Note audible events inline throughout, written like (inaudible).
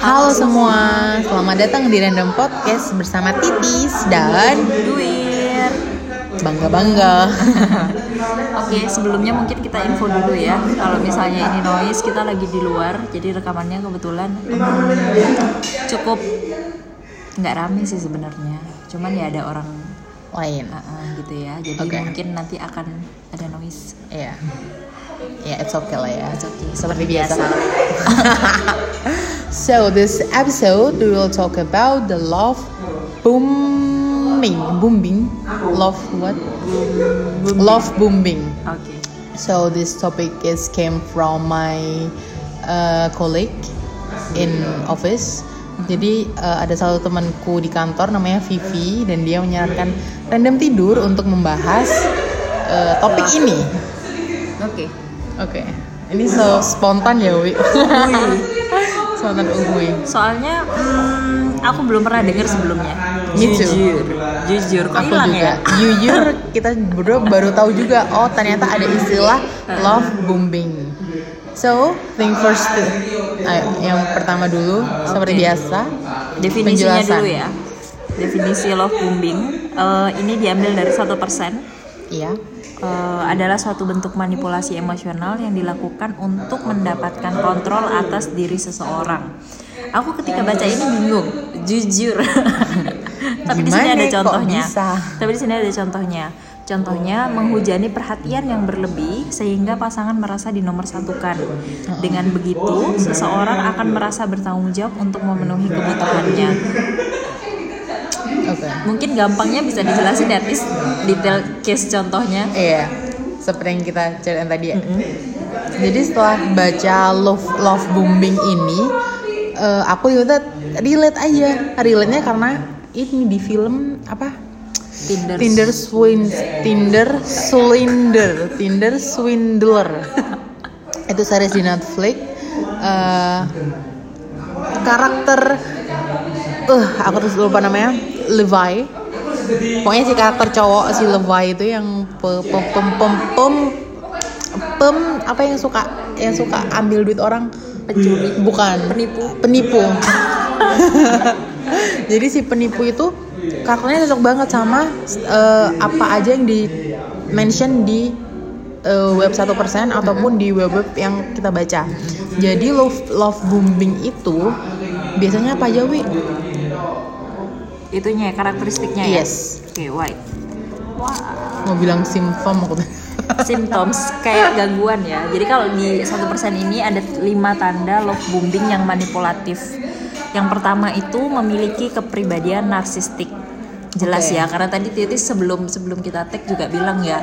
Halo semua, selamat datang di Random Podcast bersama Titis dan Duir. bangga-bangga. (laughs) Oke, sebelumnya mungkin kita info dulu ya. Kalau misalnya ini noise, kita lagi di luar, jadi rekamannya kebetulan hmm, cukup nggak rame sih sebenarnya. Cuman ya ada orang Lain, uh, uh, gitu ya. Jadi Oke. mungkin nanti akan ada noise. Ya, ya it's okay lah ya. It's okay, Seperti biasa. (laughs) so this episode we will talk about the love booming, booming, love what? Love booming. Oke. So this topic is came from my uh, colleague in office. Jadi uh, ada satu temanku di kantor namanya Vivi dan dia menyarankan random tidur untuk membahas uh, topik ini. Oke. Oke. Ini so spontan ya, Wi. spontan uhui. Soalnya hmm, aku belum pernah dengar sebelumnya. Too. Jujur. Jujur. Kok Aku hilang juga. ya? (laughs) Jujur kita berdua baru tahu juga oh ternyata ada istilah love bombing. So, think first. Ayo, yang pertama dulu seperti Oke. biasa. Definisinya penjelasan. dulu ya. Definisi love bombing eh, ini diambil dari satu persen Iya. eh, adalah suatu bentuk manipulasi emosional yang dilakukan untuk mendapatkan kontrol atas diri seseorang. Aku ketika baca ini bingung, jujur. (laughs) Tapi di sini ada kok contohnya. Tapi di sini ada contohnya. Contohnya menghujani perhatian yang berlebih sehingga pasangan merasa dinomorsatukan. Dengan begitu, seseorang akan merasa bertanggung jawab untuk memenuhi kebutuhannya. Mungkin gampangnya bisa dijelasin at least detail case contohnya. Iya. Seperti yang kita ceritain tadi ya. Jadi setelah baca love love bombing ini, eh, aku juga relate aja. Relate-nya karena ini di film apa? Tinder. Tinder swin Tinder Swindler Tinder Swindler itu series di Netflix Eh, karakter uh aku terus lupa namanya Levi. Pokoknya si karakter cowok si Levi itu yang pe- pem pem pem pem, pem apa yang suka yang suka ambil duit orang? Pencuri. bukan. Penipu. penipu. (laughs) Jadi si penipu itu karakternya cocok banget sama eh, apa aja yang di mention di eh, web satu persen ataupun di web web yang kita baca. Jadi love love bombing itu biasanya apa aja wi Itunya ya, karakteristiknya ya. Yes. Oke, why? mau bilang simptom aku Symptoms (laughs) kayak gangguan ya. Jadi kalau di satu persen ini ada lima tanda love bombing yang manipulatif. Yang pertama itu memiliki kepribadian narsistik. Jelas Oke. ya, karena tadi Titis sebelum sebelum kita tag juga bilang ya,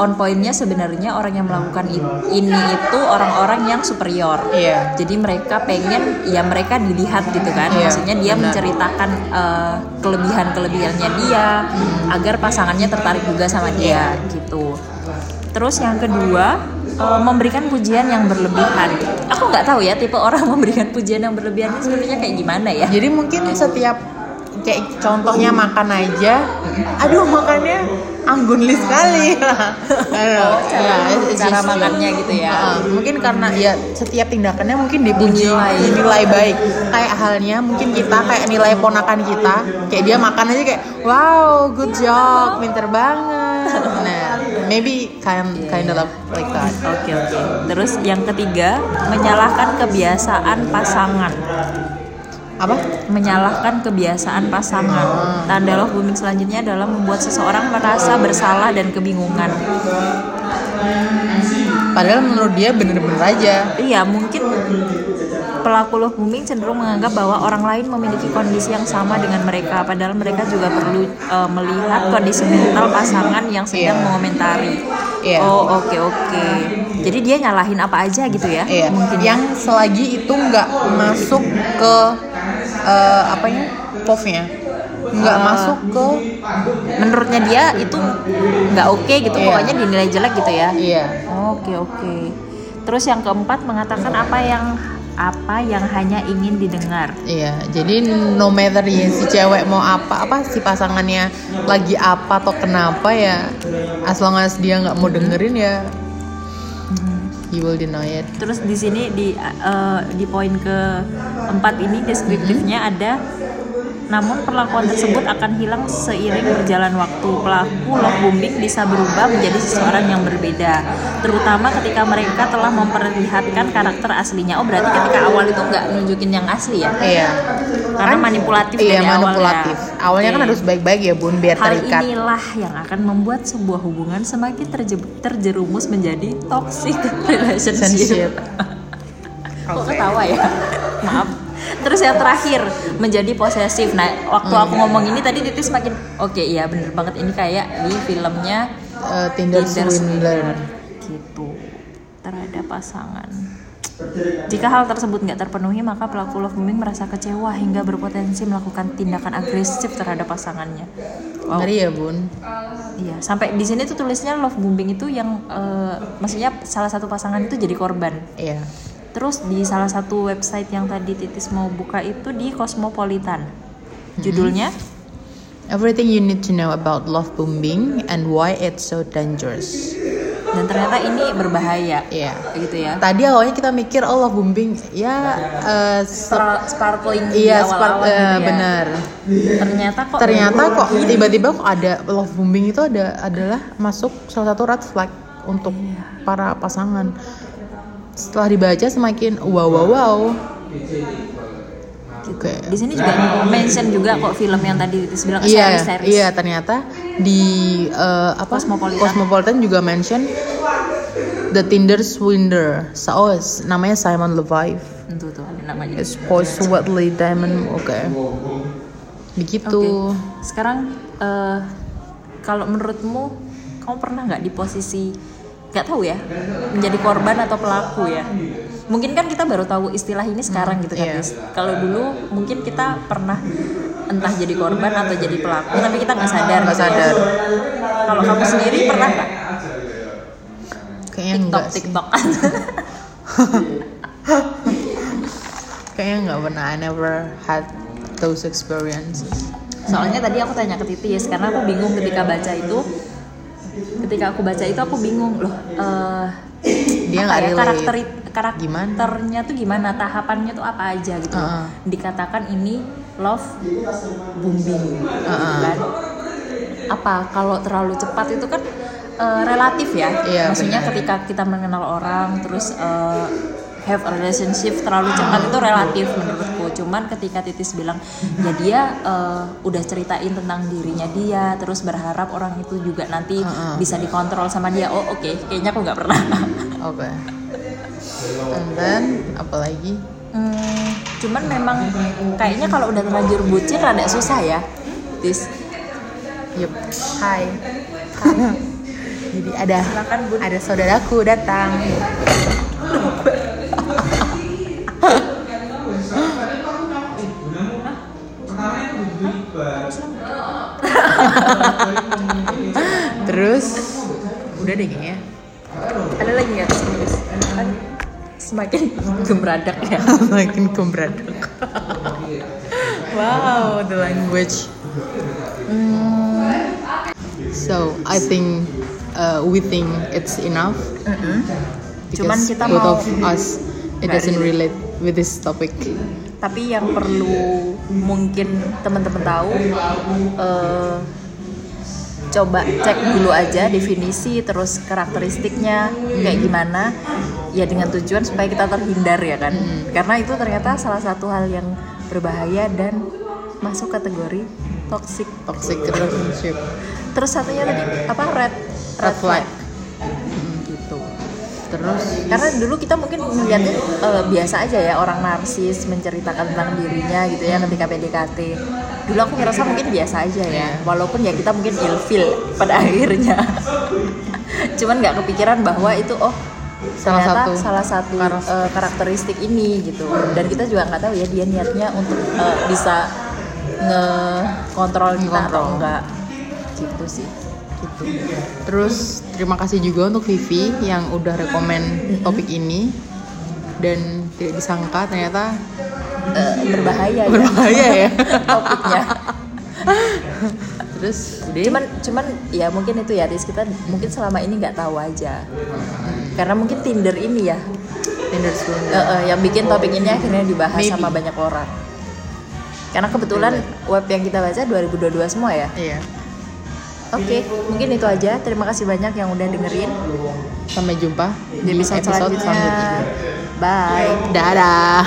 on pointnya sebenarnya orang yang melakukan ini itu orang-orang yang superior. Iya. Jadi mereka pengen ya mereka dilihat gitu kan. Iya, Maksudnya dia benar. menceritakan eh, kelebihan-kelebihannya dia agar pasangannya tertarik juga sama dia gitu. Terus yang kedua eh, memberikan pujian yang berlebihan. Aku nggak tahu ya tipe orang (laughs) memberikan pujian yang berlebihan itu sebenarnya kayak gimana ya. jadi mungkin setiap kayak contohnya makan aja aduh makannya anggunli sekali Oh, cara- Ya, cara just- makannya gitu ya. Heeh, mungkin karena ya setiap tindakannya mungkin dipuji Dinilai. dinilai baik kayak halnya mungkin kita kayak nilai ponakan kita kayak dia makan aja kayak wow good job pinter banget nah maybe kind kind of like that Oke oke. Terus yang ketiga menyalahkan kebiasaan pasangan. Apa menyalahkan kebiasaan pasangan. Tanda love booming selanjutnya adalah membuat seseorang merasa bersalah dan kebingungan. padahal menurut dia bener-bener aja Iya, mungkin pelaku love booming cenderung menganggap bahwa orang lain memiliki kondisi yang sama dengan mereka, padahal mereka juga perlu eh, melihat kondisi mental pasangan yang sedang Iya. mengomentari. Iya. Oh, oke oke. Jadi dia nyalahin apa aja gitu ya? Iya, Mungkin ya. yang selagi itu nggak masuk ke eh, apa ya, POV-nya, nggak Eh, masuk ke menurutnya dia itu nggak oke gitu, Iya. pokoknya dinilai jelek gitu ya. iya, Oke oke. Terus yang keempat mengatakan apa yang apa yang hanya ingin didengar. iya. Jadi no matter ya si cewek mau apa, apa si pasangannya lagi apa atau kenapa ya, as long as dia nggak mau dengerin ya you will deny it. Terus di sini di eh, di poin ke empat ini deskriptifnya ada namun perlakuan tersebut akan hilang seiring berjalan waktu. Pelaku love bombing bisa berubah menjadi seseorang yang berbeda, terutama ketika mereka telah memperlihatkan karakter aslinya. Oh berarti ketika awal itu nggak nunjukin yang asli ya? iya Karena manipulatif iya dari awal manipulatif ya. awalnya kan Oke. harus baik-baik ya bun biar Hal terikat inilah yang akan membuat sebuah hubungan semakin terje- terjerumus menjadi toxic (laughs) relationship. Relationship. (laughs) Kok ketawa ya? (laughs) Maaf. Terus yang terakhir menjadi posesif. Nah, waktu aku ngomong ini tadi Titis makin oke iya bener banget ini kayak di filmnya Eh, Tinder, Tinder Swindler gitu terhadap pasangan. Jika hal tersebut nggak terpenuhi, maka pelaku love bombing merasa kecewa hingga berpotensi melakukan tindakan agresif terhadap pasangannya. Wow. ngeri ya bun Iya, sampai di sini tuh tulisnya love bombing itu yang eh, maksudnya salah satu pasangan itu jadi korban. iya Terus di salah satu website yang tadi Titis mau buka itu di Cosmopolitan. Judulnya? Everything you need to know about love bombing and why it's so dangerous. Dan ternyata ini berbahaya. iya. Gitu ya. tadi awalnya kita mikir oh love bombing. Ya eh, Spar- Sparkling di iya spark eh, gitu ya. benar. Ternyata kok ternyata kok tiba-tiba kok ada love bombing itu ada adalah masuk salah satu red flag untuk para pasangan setelah dibaca semakin wow wow wow oke di sini juga mention juga kok film yang tadi bilang iya series-series. iya ternyata di eh, apa Cosmopolitan. Cosmopolitan juga mention the Tinder Swindler oh namanya Simon Levive Itu tuh ada namanya. It's Diamond oke begitu Oke. Sekarang eh, kalau menurutmu kamu pernah nggak di posisi nggak tahu ya menjadi korban atau pelaku ya? Mungkin kan kita baru tahu istilah ini sekarang gitu kan. Tis. Kalau dulu mungkin kita pernah entah jadi korban atau jadi pelaku tapi kita nggak sadar. nggak gitu ya. sadar Kalau kamu sendiri pernah nggak? kayaknya TikTok enggak. TikTok. (laughs) kayaknya nggak pernah I never had those experiences Soalnya tadi aku tanya ke Titis karena aku bingung ketika baca itu. Ketika aku baca itu aku bingung loh. eh, Dia nggak ya, karakter Gimana? karakternya tuh gimana tahapannya tuh apa aja gitu Heeh. dikatakan ini love bombing Heeh. kan apa kalau terlalu cepat itu kan eh, relatif ya Iya, maksudnya benar. ketika kita mengenal orang terus eh, have a relationship terlalu cepat itu relatif menurutku. Cuman ketika Titis bilang ya dia eh, udah ceritain tentang dirinya dia terus berharap orang itu juga nanti Heeh. bisa dikontrol sama dia. Oh oke kayaknya aku nggak pernah. (laughs) Oke. And then apalagi Hmm, cuman memang kayaknya kalau udah terlanjur bucin rada susah ya, Tis. yup. Hai. (laughs) Jadi ada Silakan, ada saudaraku datang (laughs) terus udah deh kayaknya Ada lagi nggak? Kan semakin gembradak ya. (laughs) makin kembradak wow the language Hmm. so I think uh, we think it's enough Cuman because kita both mau of us it doesn't relate with this topic Tapi yang perlu mungkin teman-teman tahu, eh, coba cek dulu aja definisi terus karakteristiknya kayak gimana ya dengan tujuan supaya kita terhindar ya kan. Karena itu ternyata salah satu hal yang berbahaya dan masuk kategori toxic. Toxic relationship. Terus satunya tadi apa? Red red flag. gitu terus. Karena dulu kita mungkin melihatnya eh, biasa aja ya orang narsis menceritakan tentang dirinya gitu ya ketika PDKT dulu aku ngerasa mungkin biasa aja ya walaupun ya kita mungkin ilfil pada (laughs) akhirnya. Cuman nggak kepikiran bahwa itu oh Salah satu salah satu karas- eh, karakteristik ini gitu. Dan kita juga nggak tahu ya dia niatnya untuk eh, bisa ngekontrol kita atau enggak gitu sih gitu. Terus terima kasih juga untuk Vivi yang udah rekomen topik ini. Dan tidak disangka ternyata Eh, berbahaya ya. berbahaya ya. (laughs) Topiknya. Terus udah cuman cuman ya mungkin itu ya Tis kita mungkin selama ini nggak tahu aja. Karena mungkin Tinder ini ya. Tinder Sunda. eh, eh, yang bikin topik ini akhirnya dibahas Maybe. sama banyak orang. Karena kebetulan web yang kita baca 2022 semua ya. Iya. Oke mungkin itu aja terima kasih banyak yang udah dengerin Sampai jumpa di episode, selanjutnya. bye Dadah.